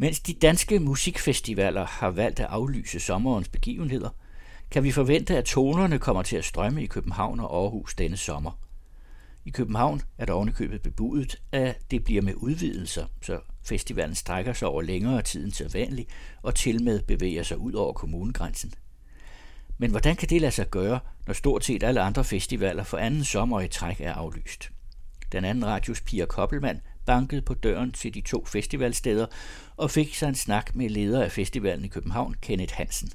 Mens de danske musikfestivaler har valgt at aflyse sommerens begivenheder, kan vi forvente, at tonerne kommer til at strømme i København og Aarhus denne sommer. I København er der ovenikøbet bebudet, at det bliver med udvidelser, så festivalen strækker sig over længere tid end sædvanligt og til med bevæger sig ud over kommunegrænsen. Men hvordan kan det lade sig gøre, når stort set alle andre festivaler for anden sommer i træk er aflyst? Den anden radios Pia Koppelmann bankede på døren til de to festivalsteder og fik sig en snak med leder af festivalen i København, Kenneth Hansen.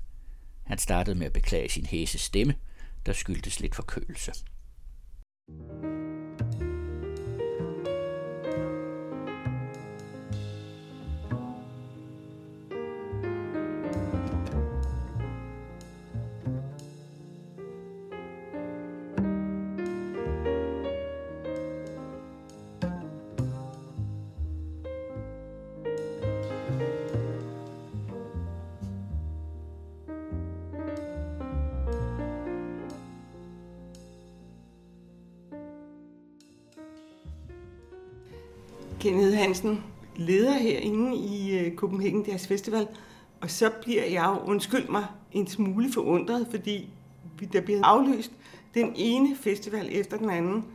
Han startede med at beklage sin hæse stemme, der skyldtes lidt forkølelse. thank you Kenneth Hansen, leder herinde i øh, Copenhagen Jazz Festival, og så bliver jeg undskyld mig, en smule forundret, fordi der bliver aflyst den ene festival efter den anden,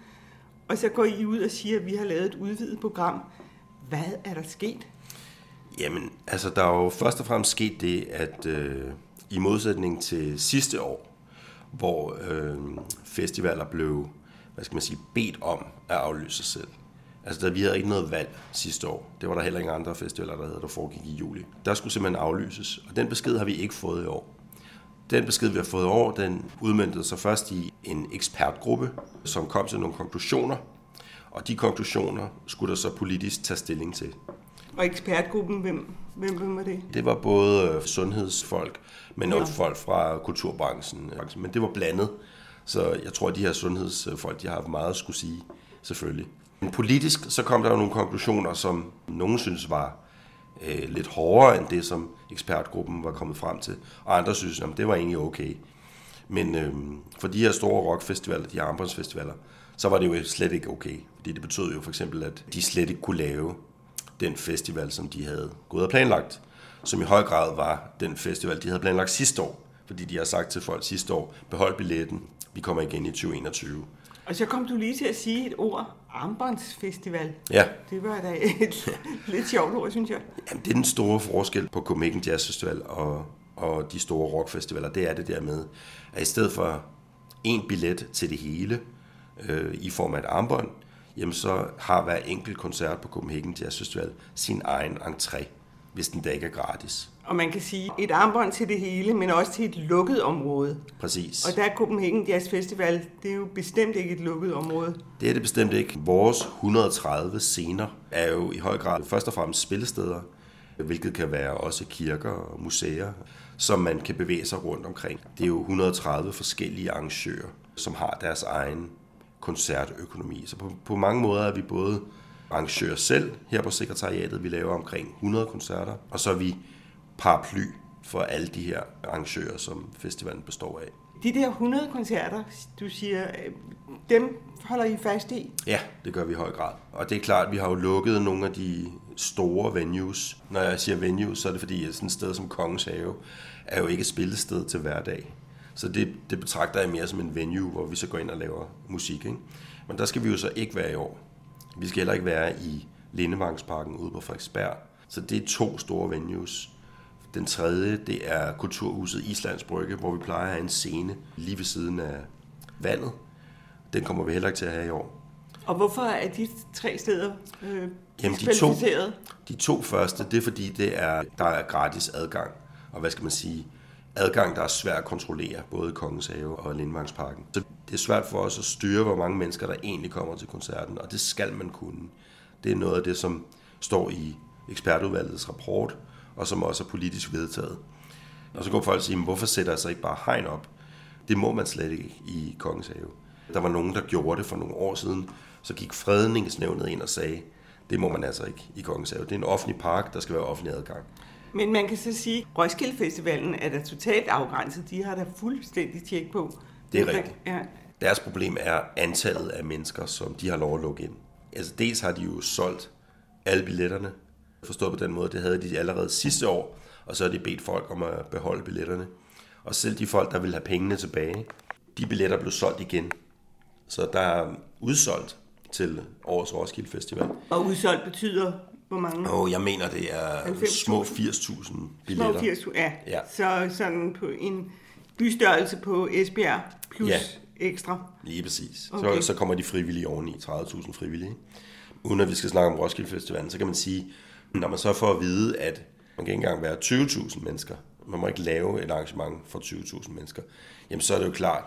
og så går I ud og siger, at vi har lavet et udvidet program. Hvad er der sket? Jamen, altså der er jo først og fremmest sket det, at øh, i modsætning til sidste år, hvor øh, festivaler blev, hvad skal man sige, bedt om at aflyse sig selv, Altså, der, vi havde ikke noget valg sidste år. Det var der heller ikke andre festivaler, der havde, der foregik i juli. Der skulle simpelthen aflyses, og den besked har vi ikke fået i år. Den besked, vi har fået i år, den udmyndtede sig først i en ekspertgruppe, som kom til nogle konklusioner, og de konklusioner skulle der så politisk tage stilling til. Og ekspertgruppen, hvem, hvem, hvem var det? Det var både øh, sundhedsfolk, men også ja. folk fra kulturbranchen. Men det var blandet, så jeg tror, at de her sundhedsfolk, de har haft meget at skulle sige, selvfølgelig. Men politisk så kom der jo nogle konklusioner, som nogen synes var øh, lidt hårdere end det, som ekspertgruppen var kommet frem til. Og andre synes, at det var egentlig okay. Men øh, for de her store rockfestivaler, de her armbåndsfestivaler, så var det jo slet ikke okay. Fordi det betød jo for eksempel, at de slet ikke kunne lave den festival, som de havde gået og planlagt. Som i høj grad var den festival, de havde planlagt sidste år. Fordi de har sagt til folk sidste år, behold billetten, vi kommer igen i 2021. Og så kom du lige til at sige et ord, armbåndsfestival. Ja. Det var da et lidt sjovt ord, synes jeg. Jamen, det er den store forskel på Copenhagen Jazz Festival og, og de store rockfestivaler. Det er det der med, at i stedet for en billet til det hele øh, i form af et armbånd, jamen så har hver enkelt koncert på Copenhagen Jazz Festival sin egen entré, hvis den da ikke er gratis. Og man kan sige et armbånd til det hele, men også til et lukket område. Præcis. Og der er Copenhagen Jazz Festival, det er jo bestemt ikke et lukket område. Det er det bestemt ikke. Vores 130 scener er jo i høj grad først og fremmest spillesteder, hvilket kan være også kirker og museer, som man kan bevæge sig rundt omkring. Det er jo 130 forskellige arrangører, som har deres egen koncertøkonomi. Så på, på mange måder er vi både arrangører selv her på sekretariatet. Vi laver omkring 100 koncerter, og så er vi paraply for alle de her arrangører, som festivalen består af. De der 100 koncerter, du siger, dem holder I fast i? Ja, det gør vi i høj grad. Og det er klart, vi har jo lukket nogle af de store venues. Når jeg siger venues, så er det fordi, at sådan et sted som Kongens Have er jo ikke et spillested til hverdag. Så det, det betragter jeg mere som en venue, hvor vi så går ind og laver musik. Ikke? Men der skal vi jo så ikke være i år. Vi skal heller ikke være i Lindevangsparken ude på Frederiksberg. Så det er to store venues. Den tredje, det er Kulturhuset Islands Brygge, hvor vi plejer at have en scene lige ved siden af vandet. Den kommer vi heller ikke til at have i år. Og hvorfor er de tre steder øh, Jamen, de to, de to første, det er fordi, det er, der er gratis adgang. Og hvad skal man sige? Adgang, der er svært at kontrollere, både i Kongens Have og Lindvangsparken. Så det er svært for os at styre, hvor mange mennesker, der egentlig kommer til koncerten, og det skal man kunne. Det er noget af det, som står i ekspertudvalgets rapport, og som også er politisk vedtaget. Og så går folk og siger, hvorfor sætter jeg så ikke bare hegn op? Det må man slet ikke i Kongens Have. Der var nogen, der gjorde det for nogle år siden. Så gik fredningsnævnet ind og sagde, det må man altså ikke i Kongens Have. Det er en offentlig park, der skal være offentlig adgang. Men man kan så sige, at Roskilde Festivalen er da totalt afgrænset. De har da fuldstændig tjek på. Det er rigtigt. Ja. Deres problem er antallet af mennesker, som de har lov at lukke ind. Altså dels har de jo solgt alle billetterne Forstået på den måde, det havde de allerede sidste år, og så har de bedt folk om at beholde billetterne. Og selv de folk, der ville have pengene tilbage, de billetter blev solgt igen. Så der er udsolgt til årets Roskilde Festival. Og udsolgt betyder hvor mange? Og jeg mener, det er 90.000. små 80.000 billetter. Små 80, ja. Ja. Så sådan på en bystørrelse på Esbjerg plus Ja. ekstra. Lige præcis. Okay. Så, så kommer de frivillige oveni, 30.000 frivillige. Uden at vi skal snakke om Roskilde Festivalen, så kan man sige, når man så får at vide, at man kan ikke engang være 20.000 mennesker, man må ikke lave et arrangement for 20.000 mennesker, jamen så er det jo klart,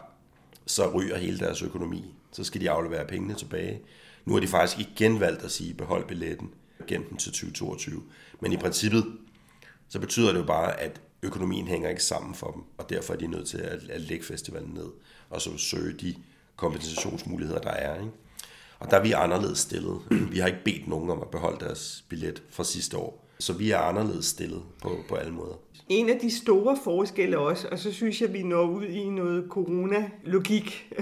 så ryger hele deres økonomi. Så skal de aflevere pengene tilbage. Nu har de faktisk igen valgt at sige, behold billetten, gennem den til 2022. Men i princippet, så betyder det jo bare, at økonomien hænger ikke sammen for dem, og derfor er de nødt til at, at lægge festivalen ned, og så søge de kompensationsmuligheder, der er. Ikke? Og der er vi anderledes stillet. Vi har ikke bedt nogen om at beholde deres billet fra sidste år, så vi er anderledes stillet på, på alle måder. En af de store forskelle også, og så synes jeg, vi når ud i noget corona-logik.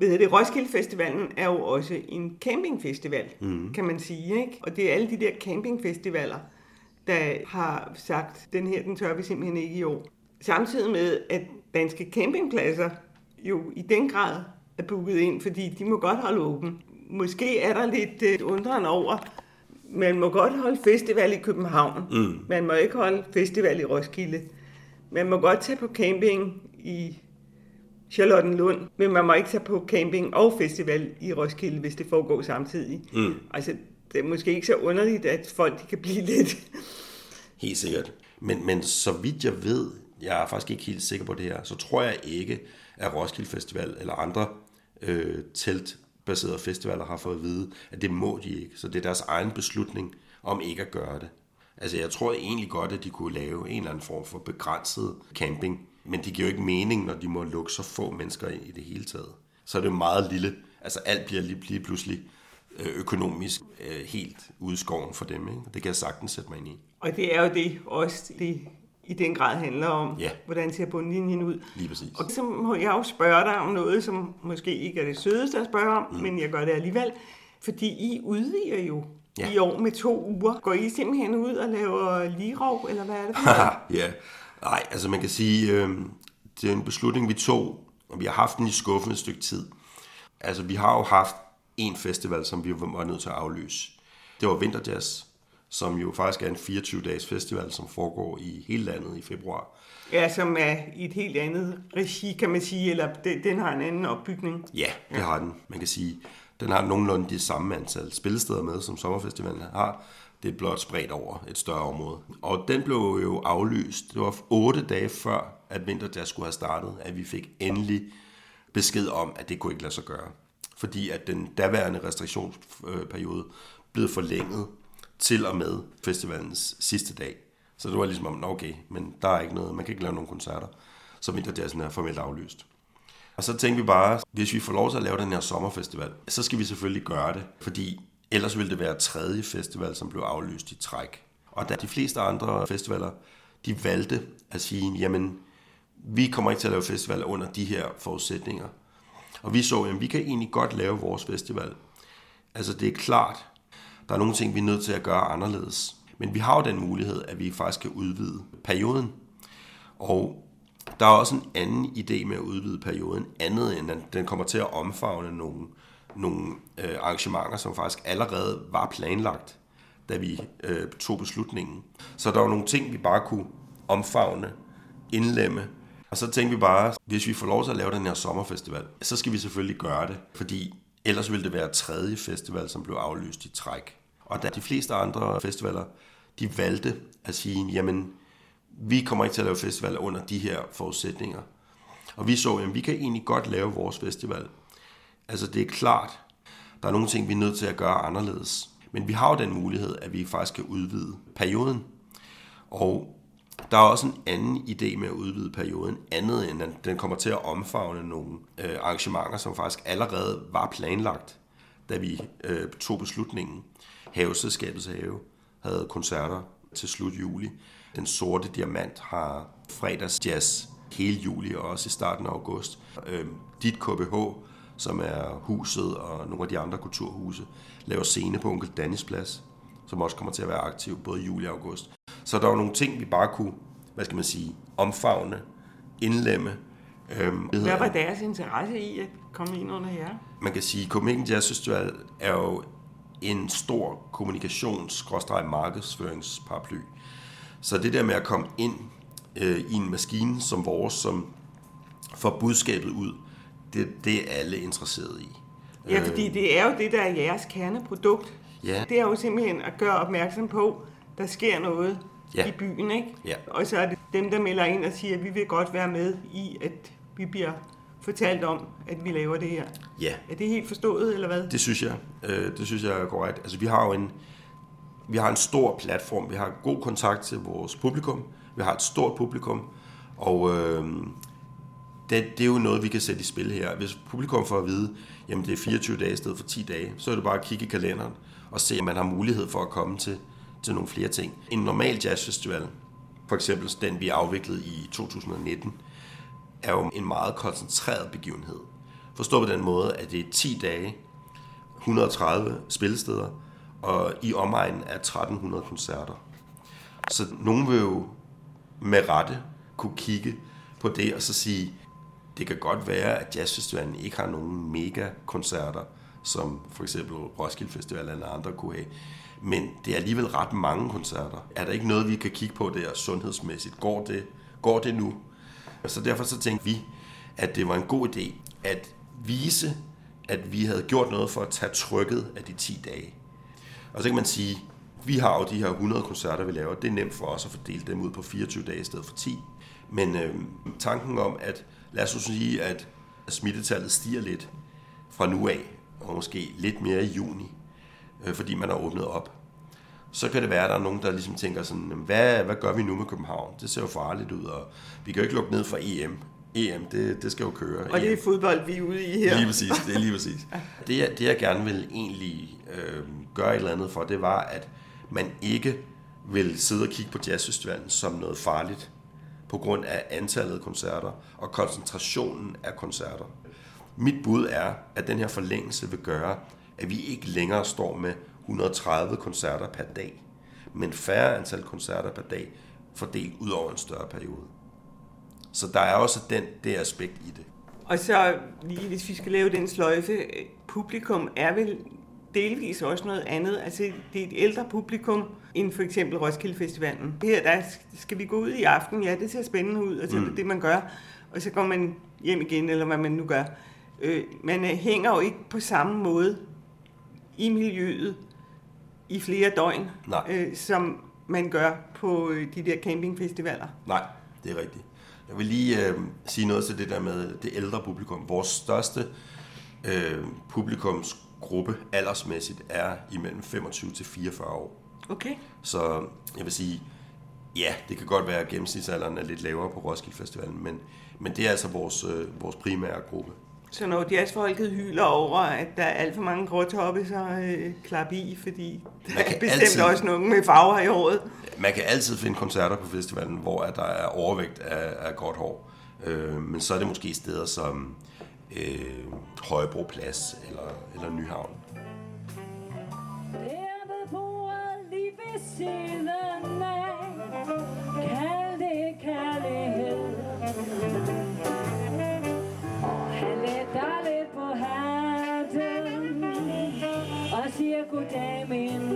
Ved det, Roskilde Festivalen er jo også en campingfestival, mm. kan man sige. Ikke? Og det er alle de der campingfestivaler, der har sagt, den her, den tør vi simpelthen ikke i år. Samtidig med, at danske campingpladser jo i den grad er booket ind, fordi de må godt holde åben. Måske er der lidt øh, undren over, man må godt holde festival i København. Mm. Man må ikke holde festival i Roskilde. Man må godt tage på camping i Charlottenlund, men man må ikke tage på camping og festival i Roskilde, hvis det foregår samtidig. Mm. Altså, det er måske ikke så underligt, at folk de kan blive lidt... Helt sikkert. Men, men så vidt jeg ved, jeg er faktisk ikke helt sikker på det her, så tror jeg ikke, at Roskilde Festival eller andre øh, teltbaserede festivaler har fået at vide, at det må de ikke. Så det er deres egen beslutning om ikke at gøre det. Altså jeg tror egentlig godt, at de kunne lave en eller anden form for begrænset camping, men det giver jo ikke mening, når de må lukke så få mennesker ind i det hele taget. Så er det jo meget lille. Altså alt bliver lige, pludselig øh, økonomisk øh, helt ude i skoven for dem. Ikke? Det kan jeg sagtens sætte mig ind i. Og det er jo det også, det i den grad handler om, Ja. hvordan ser bundlinjen ud. Lige præcis. Og så må jeg jo spørge dig om noget, som måske ikke er det sødeste at spørge om, mm. men jeg gør det alligevel. Fordi I udvider jo Ja. i år med to uger. Går I simpelthen ud og laver ligrov, eller hvad er det for ja, nej, altså man kan sige, øh, det er en beslutning, vi tog, og vi har haft den i skuffen et stykke tid. Altså vi har jo haft en festival, som vi var nødt til at aflyse. Det var Vinterjazz, som jo faktisk er en 24-dages festival, som foregår i hele landet i februar. Ja, som er i et helt andet regi, kan man sige, eller den, den har en anden opbygning. Ja, det har den. Man kan sige, den har nogenlunde de samme antal spillesteder med, som sommerfestivalen har. Det er blot spredt over et større område. Og den blev jo aflyst. Det var otte dage før, at Vinterjazz skulle have startet, at vi fik endelig besked om, at det kunne ikke lade sig gøre. Fordi at den daværende restriktionsperiode blev forlænget til og med festivalens sidste dag. Så det var ligesom om, okay, men der er ikke noget, man kan ikke lave nogen koncerter. Så Vinterjazzen er formelt aflyst. Og så tænkte vi bare, hvis vi får lov til at lave den her sommerfestival, så skal vi selvfølgelig gøre det, fordi ellers ville det være tredje festival, som blev aflyst i træk. Og da de fleste andre festivaler, de valgte at sige, jamen, vi kommer ikke til at lave festival under de her forudsætninger. Og vi så, at vi kan egentlig godt lave vores festival. Altså det er klart, der er nogle ting, vi er nødt til at gøre anderledes. Men vi har jo den mulighed, at vi faktisk kan udvide perioden. Og der er også en anden idé med at udvide perioden, andet end at den kommer til at omfavne nogle, nogle øh, arrangementer, som faktisk allerede var planlagt, da vi øh, tog beslutningen. Så der var nogle ting, vi bare kunne omfavne, indlemme. Og så tænkte vi bare, hvis vi får lov til at lave den her sommerfestival, så skal vi selvfølgelig gøre det, fordi ellers ville det være tredje festival, som blev aflyst i træk. Og da de fleste andre festivaler, de valgte at sige, jamen, vi kommer ikke til at lave festival under de her forudsætninger. Og vi så, at vi kan egentlig godt lave vores festival. Altså det er klart, der er nogle ting, vi er nødt til at gøre anderledes. Men vi har jo den mulighed, at vi faktisk kan udvide perioden. Og der er også en anden idé med at udvide perioden, andet end at den kommer til at omfavne nogle øh, arrangementer, som faktisk allerede var planlagt, da vi øh, tog beslutningen. Haveselskabets have havde koncerter til slut juli. Den sorte diamant har fredagsjazz hele juli og også i starten af august. Øh, dit KBH, som er huset og nogle af de andre kulturhuse, laver scene på Onkel Dannis Plads. som også kommer til at være aktiv både i juli og august. Så der var nogle ting, vi bare kunne, hvad skal man sige, omfavne, indlemme. Øhm, hvad var deres interesse i at komme ind under jer? Man kan sige, at Copenhagen Jazz Festival er jo en stor kommunikations-markedsføringsparaply. Så det der med at komme ind øh, i en maskine som vores, som får budskabet ud, det, det er alle interesseret i. Ja, fordi det er jo det, der er jeres kerneprodukt. Ja. Det er jo simpelthen at gøre opmærksom på, der sker noget ja. i byen, ikke? Ja. Og så er det dem, der melder ind og siger, at vi vil godt være med i, at vi bliver fortalt om, at vi laver det her. Ja. Er det helt forstået, eller hvad? Det synes jeg. Øh, det synes jeg er korrekt. Altså, vi har jo en, vi har en stor platform. Vi har god kontakt til vores publikum. Vi har et stort publikum. Og øh, det, det er jo noget, vi kan sætte i spil her. Hvis publikum får at vide, jamen det er 24 dage i stedet for 10 dage, så er det bare at kigge i kalenderen og se, om man har mulighed for at komme til, til nogle flere ting. En normal jazzfestival, for eksempel den vi afviklede i 2019, er jo en meget koncentreret begivenhed. Forstå på den måde, at det er 10 dage, 130 spillesteder, og i omegnen er 1300 koncerter. Så nogen vil jo med rette kunne kigge på det og så sige, det kan godt være, at jazzfestivalen ikke har nogen mega-koncerter, som for eksempel Roskilde Festival eller andre kunne have. Men det er alligevel ret mange koncerter. Er der ikke noget, vi kan kigge på der sundhedsmæssigt? Går det, går det nu? Så derfor så tænkte vi, at det var en god idé at vise, at vi havde gjort noget for at tage trykket af de 10 dage. Og så kan man sige, vi har jo de her 100 koncerter, vi laver. Det er nemt for os at fordele dem ud på 24 dage i stedet for 10. Men øh, tanken om, at lad os sige, at smittetallet stiger lidt fra nu af, og måske lidt mere i juni, øh, fordi man har åbnet op, så kan det være, at der er nogen, der ligesom tænker sådan, hvad, hvad gør vi nu med København? Det ser jo farligt ud, og vi kan jo ikke lukke ned for EM. EM, det, det skal jo køre. Og det er fodbold, vi er ude i her. Lige præcis, det er lige præcis. Det, jeg, det jeg gerne vil egentlig øh, gøre et eller andet for, det var, at man ikke vil sidde og kigge på jazzfestivalen som noget farligt på grund af antallet af koncerter og koncentrationen af koncerter. Mit bud er, at den her forlængelse vil gøre, at vi ikke længere står med 130 koncerter per dag, men færre antal koncerter per dag fordelt ud over en større periode. Så der er også den, det aspekt i det. Og så lige hvis vi skal lave den sløjfe, publikum er vel delvis også noget andet. Altså, det er et ældre publikum end for eksempel Roskilde Festivalen. Her der skal vi gå ud i aften, ja, det ser spændende ud, og det er mm. det, man gør. Og så går man hjem igen, eller hvad man nu gør. Øh, man hænger jo ikke på samme måde i miljøet i flere døgn, øh, som man gør på øh, de der campingfestivaler. Nej, det er rigtigt. Jeg vil lige øh, sige noget til det der med det ældre publikum. Vores største øh, publikumsgruppe aldersmæssigt er imellem 25 til 44 år. Okay. Så jeg vil sige, ja, det kan godt være, at gennemsnitsalderen er lidt lavere på Roskilde Festivalen, men, men det er altså vores, øh, vores primære gruppe. Så når jazzfolket hyler over, at der er alt for mange gråtoppe, så øh, klap i, fordi der er bestemt altid, også nogen med farver i håret. Man kan altid finde koncerter på festivalen, hvor der er overvægt af, af gråt hår. Øh, men så er det måske steder som øh, Højbro Plads eller, eller Nyhavn. siden af Kald det kærlighed. Og han letter lidt på hatten Og siger goddag min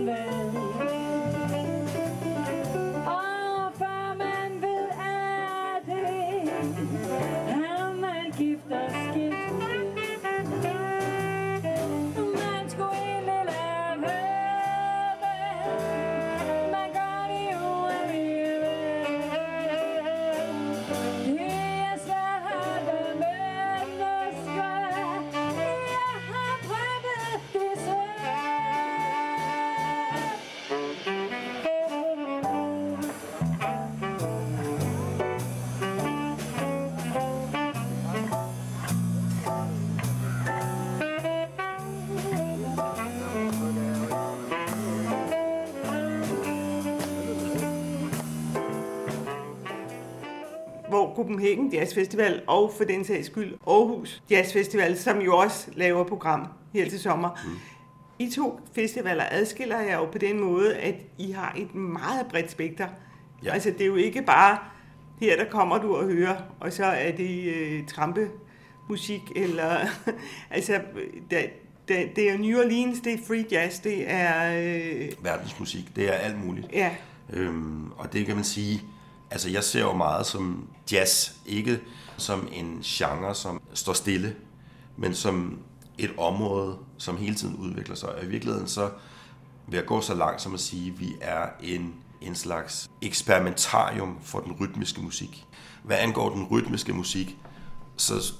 Copenhagen Jazz Festival og for den sags skyld Aarhus Jazz Festival, som jo også laver program her til sommer. Mm. I to festivaler adskiller jeg jo på den måde, at I har et meget bredt spekter. Ja. Altså det er jo ikke bare, her der kommer du og hører, og så er det øh, trampe musik, eller altså, der, der, det er New Orleans, det er free jazz, det er... Øh... Verdensmusik, det er alt muligt. Ja. Øhm, og det kan man sige, altså jeg ser jo meget som jazz, ikke som en genre, som står stille, men som et område, som hele tiden udvikler sig. Og i virkeligheden så vil jeg gå så langt som at sige, at vi er en, en slags eksperimentarium for den rytmiske musik. Hvad angår den rytmiske musik, så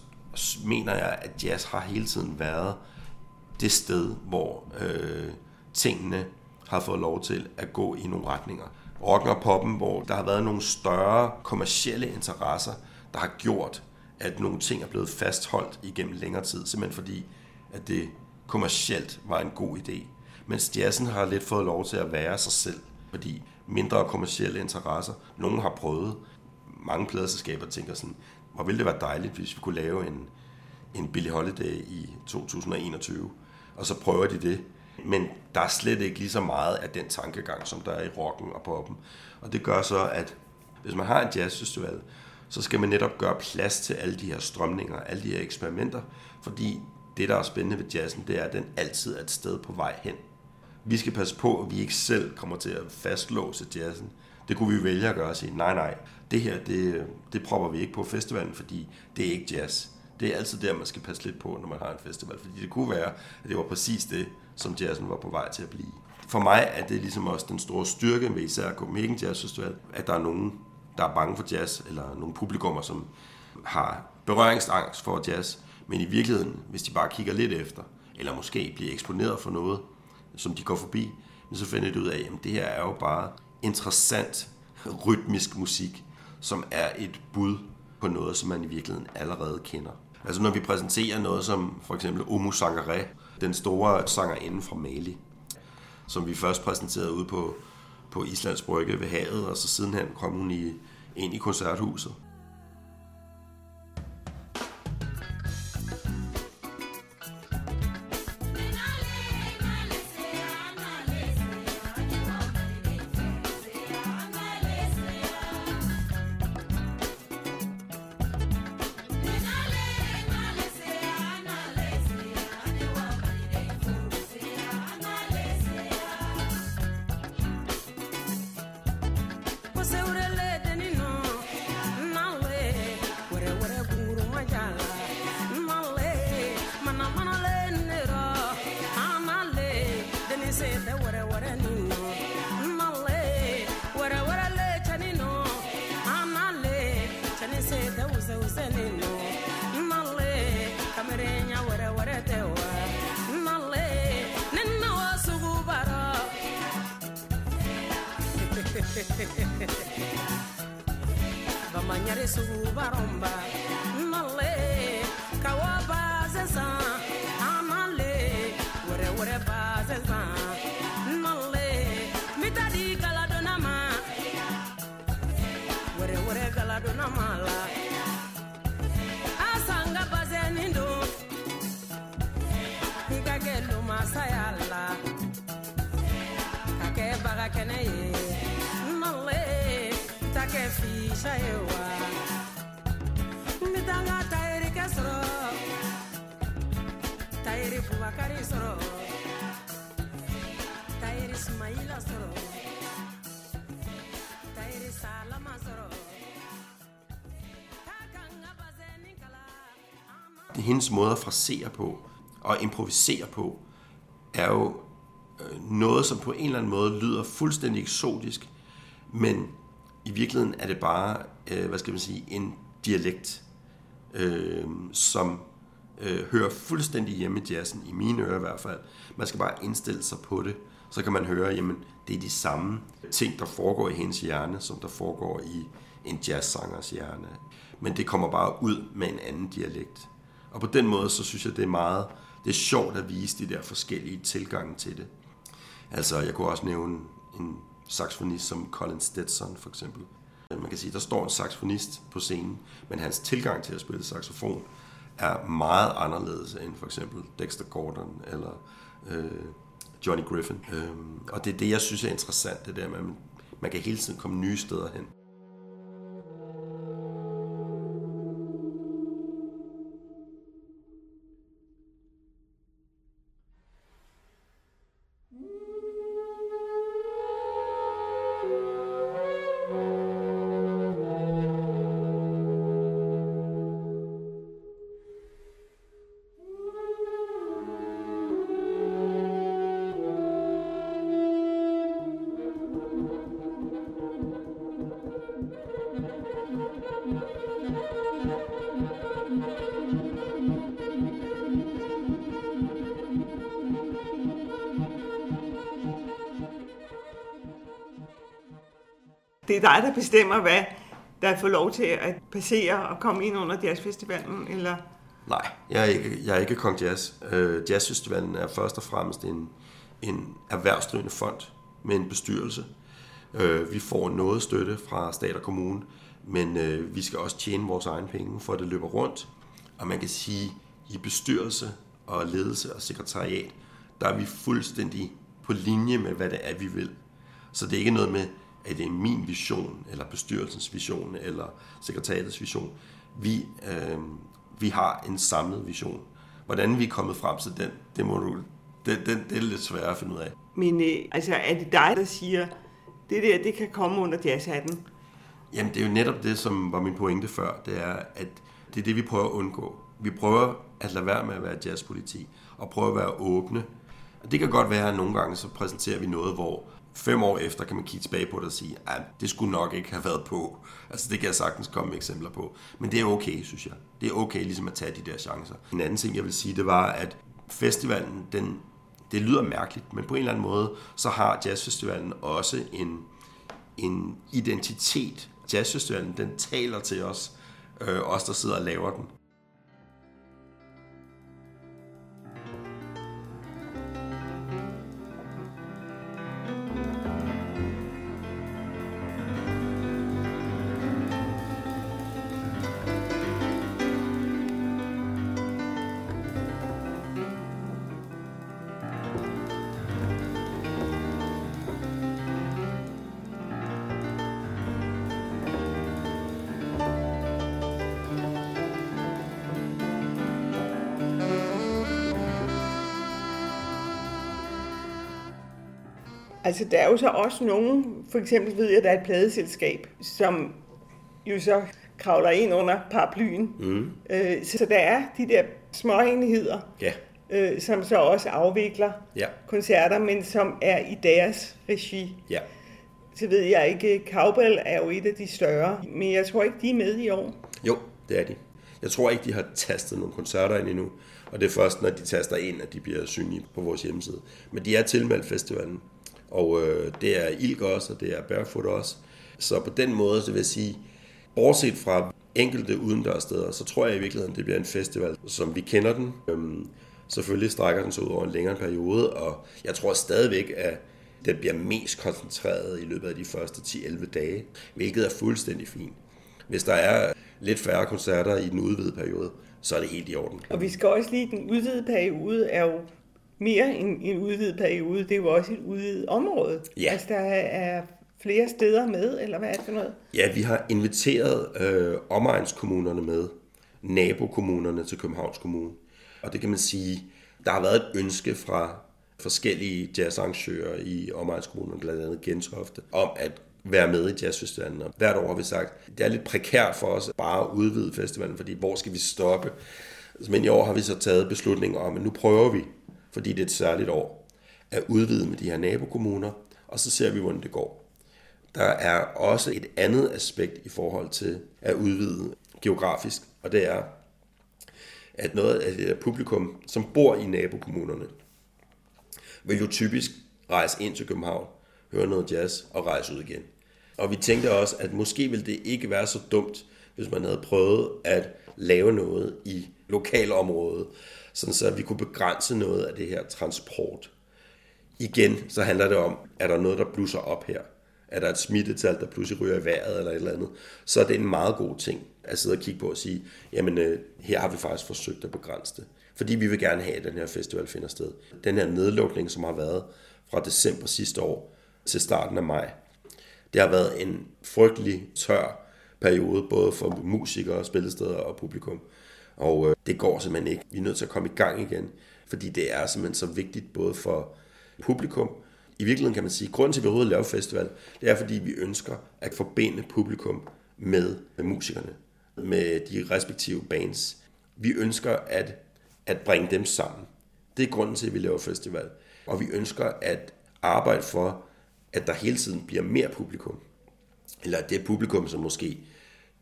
mener jeg, at jazz har hele tiden været det sted, hvor øh, tingene har fået lov til at gå i nogle retninger. Rocken og poppen, hvor der har været nogle større kommercielle interesser, der har gjort, at nogle ting er blevet fastholdt igennem længere tid, simpelthen fordi, at det kommercielt var en god idé. Mens jazzen har lidt fået lov til at være sig selv, fordi mindre kommercielle interesser, nogen har prøvet, mange pladeselskaber tænker sådan, hvor ville det være dejligt, hvis vi kunne lave en, en Billie Holiday i 2021. Og så prøver de det. Men der er slet ikke lige så meget af den tankegang, som der er i rocken og poppen. Og det gør så, at hvis man har en jazzfestival, så skal man netop gøre plads til alle de her strømninger, alle de her eksperimenter, fordi det, der er spændende ved jazzen, det er, at den altid er et sted på vej hen. Vi skal passe på, at vi ikke selv kommer til at fastlåse jazzen. Det kunne vi vælge at gøre og sige, nej, nej, det her, det, det propper vi ikke på festivalen, fordi det er ikke jazz. Det er altid der, man skal passe lidt på, når man har en festival, fordi det kunne være, at det var præcis det, som jazzen var på vej til at blive. For mig er det ligesom også den store styrke med især Copenhagen Jazz Festival, at der er nogen, der er bange for jazz, eller nogle publikummer, som har berøringsangst for jazz, men i virkeligheden, hvis de bare kigger lidt efter, eller måske bliver eksponeret for noget, som de går forbi, så finder de ud af, at det her er jo bare interessant rytmisk musik, som er et bud på noget, som man i virkeligheden allerede kender. Altså når vi præsenterer noget som for eksempel Omu Sangare, den store sanger inden fra Mali, som vi først præsenterede ude på, på Islands Brygge ved havet, og så sidenhen kom hun i, ind i koncerthuset. Va bamanya su baromba. Sɔrɔ tayiri sumayila sɔrɔ tayiri salama sɔrɔ k'a kan n ka bazɛnin kala hendes måde at frasere på og improvisere på, er jo øh, noget, som på en eller anden måde lyder fuldstændig eksotisk, men i virkeligheden er det bare, øh, hvad skal man sige, en dialekt, øh, som øh, hører fuldstændig hjemme i jazzen, i mine ører i hvert fald. Man skal bare indstille sig på det, så kan man høre, jamen, det er de samme ting, der foregår i hendes hjerne, som der foregår i en jazzsangers hjerne. Men det kommer bare ud med en anden dialekt. Og på den måde, så synes jeg, det er meget, det er sjovt at vise de der forskellige tilgange til det. Altså, jeg kunne også nævne en saxofonist som Colin Stetson, for eksempel. Man kan sige, der står en saxofonist på scenen, men hans tilgang til at spille saxofon er meget anderledes end for eksempel Dexter Gordon eller øh, Johnny Griffin. Øh, og det er det, jeg synes er interessant, det der med, at man kan hele tiden komme nye steder hen. Det er dig, der bestemmer, hvad der får lov til at passere og komme ind under jazzfestivalen, eller? Nej, jeg er ikke, jeg er ikke Kong Jazz. Øh, Jazzfestivalen er først og fremmest en, en erhvervsdrivende fond med en bestyrelse. Øh, vi får noget støtte fra stat og kommune, men øh, vi skal også tjene vores egne penge, for at det løber rundt. Og man kan sige, i bestyrelse og ledelse og sekretariat, der er vi fuldstændig på linje med, hvad det er, vi vil. Så det er ikke noget med, at det er min vision, eller bestyrelsens vision, eller sekretariatets vision. Vi, øh, vi har en samlet vision. Hvordan vi er kommet frem til den, det, må du, det, det, det er lidt svært at finde ud af. Men øh, altså, er det dig, der siger, det der, det kan komme under jazzhatten? Jamen, det er jo netop det, som var min pointe før. Det er, at det er det, vi prøver at undgå. Vi prøver at lade være med at være jazzpoliti, og prøve at være åbne. Og det kan godt være, at nogle gange så præsenterer vi noget, hvor fem år efter kan man kigge tilbage på det og sige, at det skulle nok ikke have været på. Altså det kan jeg sagtens komme med eksempler på. Men det er okay, synes jeg. Det er okay ligesom at tage de der chancer. En anden ting, jeg vil sige, det var, at festivalen, den, det lyder mærkeligt, men på en eller anden måde, så har jazzfestivalen også en, en identitet. Jazzfestivalen, den taler til os, øh, os der sidder og laver den. Altså, der er jo så også nogen, for eksempel ved jeg, der er et pladeselskab, som jo så kravler ind under paraplyen. Mm. Øh, så der er de der små enheder, Ja, øh, som så også afvikler Ja. koncerter, men som er i deres regi. ja. Så ved jeg ikke, Cowbell er jo et af de større, men jeg tror ikke, de er med i år. Jo, det er de. Jeg tror ikke, de har tastet nogle koncerter ind endnu, og det er først, når de taster ind, at de bliver synlige på vores hjemmeside. Men de er tilmeldt festivalen, og øh, det er Ilk også, og det er Barefoot også. Så på den måde, så vil jeg sige, bortset fra enkelte udendørs steder, så tror jeg i virkeligheden, det bliver en festival, som vi kender den. Øhm, selvfølgelig strækker den sig ud over en længere periode, og jeg tror stadigvæk, at den bliver mest koncentreret i løbet af de første 10-11 dage, hvilket er fuldstændig fint. Hvis der er lidt færre koncerter i den udvidede periode, så er det helt i orden. Og vi skal også lige, den udvidede periode er jo mere end en udvidet periode, det er jo også et udvidet område. Ja. Altså, der er flere steder med, eller hvad er det for noget? Ja, vi har inviteret øh, omegnskommunerne med, nabokommunerne til Københavns Kommune. Og det kan man sige, der har været et ønske fra forskellige jazzarrangører i omegnskommunerne, blandt andet Gentofte, om at være med i jazzfestivalen. Og hvert år har vi sagt, det er lidt prekært for os bare at udvide festivalen, fordi hvor skal vi stoppe? Men i år har vi så taget beslutningen om, at nu prøver vi, fordi det er et særligt år, at udvide med de her nabokommuner, og så ser vi, hvordan det går. Der er også et andet aspekt i forhold til at udvide geografisk, og det er, at noget af det der publikum, som bor i nabokommunerne, vil jo typisk rejse ind til København, høre noget jazz og rejse ud igen. Og vi tænkte også, at måske ville det ikke være så dumt, hvis man havde prøvet at lave noget i lokalområdet, sådan så vi kunne begrænse noget af det her transport. Igen, så handler det om, er der noget, der blusser op her? er der et smittetal, der pludselig ryger i vejret eller et eller andet, så er det en meget god ting at sidde og kigge på og sige, jamen øh, her har vi faktisk forsøgt at begrænse det. Fordi vi vil gerne have, at den her festival finder sted. Den her nedlukning, som har været fra december sidste år til starten af maj, det har været en frygtelig tør periode, både for musikere, spillesteder og publikum. Og øh, det går simpelthen ikke. Vi er nødt til at komme i gang igen, fordi det er simpelthen så vigtigt både for publikum. I virkeligheden kan man sige, at grunden til, at vi overhovedet laver festival, det er, fordi vi ønsker at forbinde publikum med, med musikerne, med de respektive bands. Vi ønsker at, at bringe dem sammen. Det er grunden til, at vi laver festival. Og vi ønsker at arbejde for, at der hele tiden bliver mere publikum. Eller at det publikum, som måske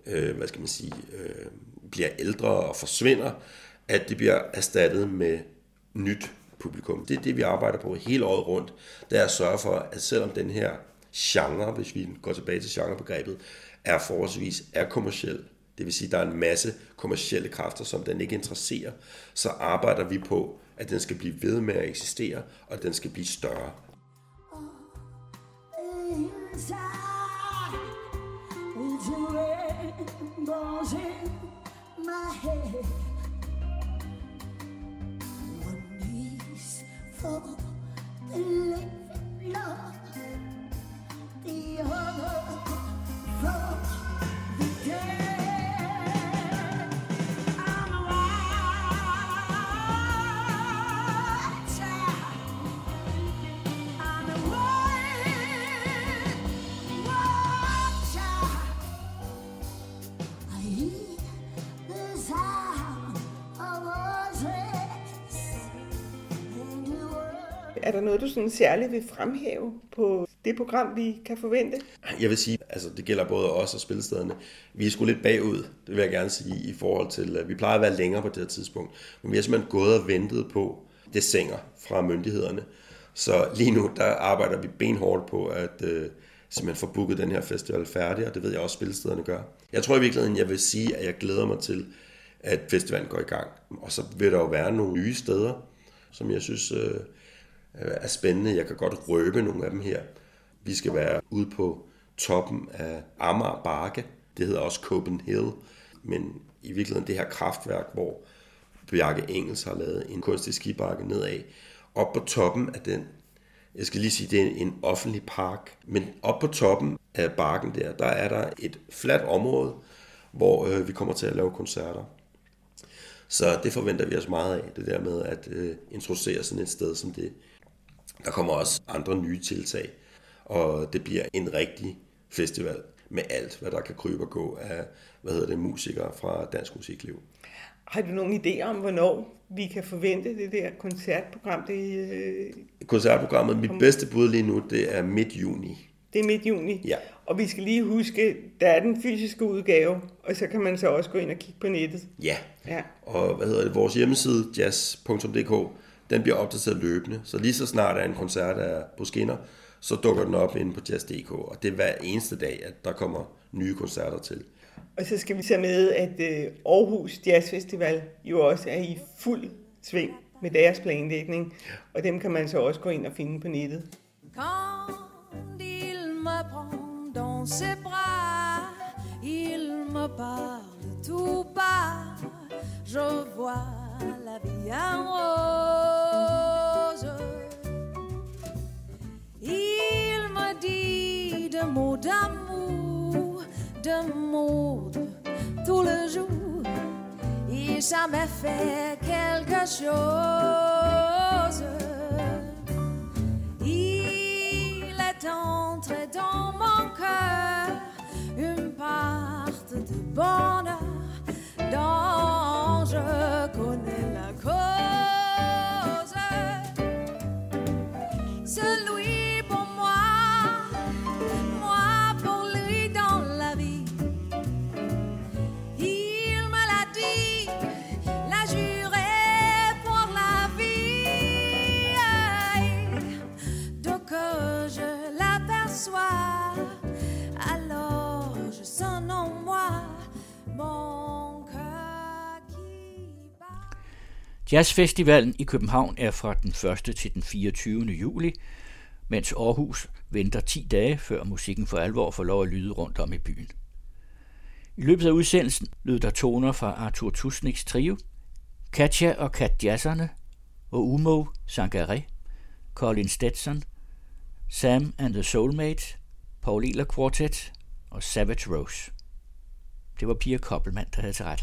øh, hvad skal man sige, øh, bliver ældre og forsvinder, at det bliver erstattet med nyt publikum. Det er det, vi arbejder på hele året rundt. Det er at sørge for, at selvom den her genre, hvis vi går tilbage til genrebegrebet, er forholdsvis er kommersiel, det vil sige, at der er en masse kommersielle kræfter, som den ikke interesserer, så arbejder vi på, at den skal blive ved med at eksistere, og at den skal blive større. Inside, rainbows in my head. One is for the living love, the other Er der noget, du sådan særligt vil fremhæve på det program, vi kan forvente? Jeg vil sige, altså det gælder både os og spillestederne. Vi er sgu lidt bagud, det vil jeg gerne sige, i forhold til, at vi plejer at være længere på det her tidspunkt. Men vi har simpelthen gået og ventet på det sænger fra myndighederne. Så lige nu, der arbejder vi benhårdt på at øh, simpelthen få booket den her festival færdig, og det ved jeg også, spillestederne gør. Jeg tror i virkeligheden, jeg vil sige, at jeg glæder mig til, at festivalen går i gang. Og så vil der jo være nogle nye steder, som jeg synes øh, Øh, er spændende. Jeg kan godt røbe nogle af dem her. Vi skal være ude på toppen af Amager Bakke. Det hedder også Copenhagen. Men i virkeligheden det her kraftværk, hvor Bjarke Engels har lavet en kunstig skibakke nedad. Op på toppen af den, jeg skal lige sige, det er en offentlig park, men op på toppen af bakken der, der er der et fladt område, hvor øh, vi kommer til at lave koncerter. Så det forventer vi os meget af, det der med at øh, introducere sådan et sted som det. Der kommer også andre nye tiltag, og det bliver en rigtig festival med alt, hvad der kan krybe og gå af hvad hedder det, musikere fra dansk musikliv. Har du nogen idé om, hvornår vi kan forvente det der koncertprogram? Det, øh... Koncertprogrammet, mit bedste bud lige nu, det er midt juni. Det er midt juni? Ja. Og vi skal lige huske, der er den fysiske udgave, og så kan man så også gå ind og kigge på nettet. Ja. ja. Og hvad hedder det, vores hjemmeside, jazz.dk, den bliver opdateret løbende. Så lige så snart er en koncert er på skinner, så dukker den op inde på jazz.dk. Og det er hver eneste dag, at der kommer nye koncerter til. Og så skal vi tage med, at øh, Aarhus Jazz Festival jo også er i fuld sving med deres planlægning. Og dem kan man så også gå ind og finde på nettet. Quand il me prend dans ses bras, il me parle tout bas, je vois la vie en rose. De mots d'amour, de mots tout le jour, ça m'a fait quelque chose. Il est entré dans mon cœur une part de bonheur dont je connais Jazzfestivalen i København er fra den 1. til den 24. juli, mens Aarhus venter 10 dage, før musikken for alvor får lov at lyde rundt om i byen. I løbet af udsendelsen lød der toner fra Arthur Tusniks trio, Katja og Katjasserne, og Umo Sangaré, Colin Stetson, Sam and the Soulmate, Paul Eler Quartet og Savage Rose. Det var Pia Koppelmann, der havde til ret.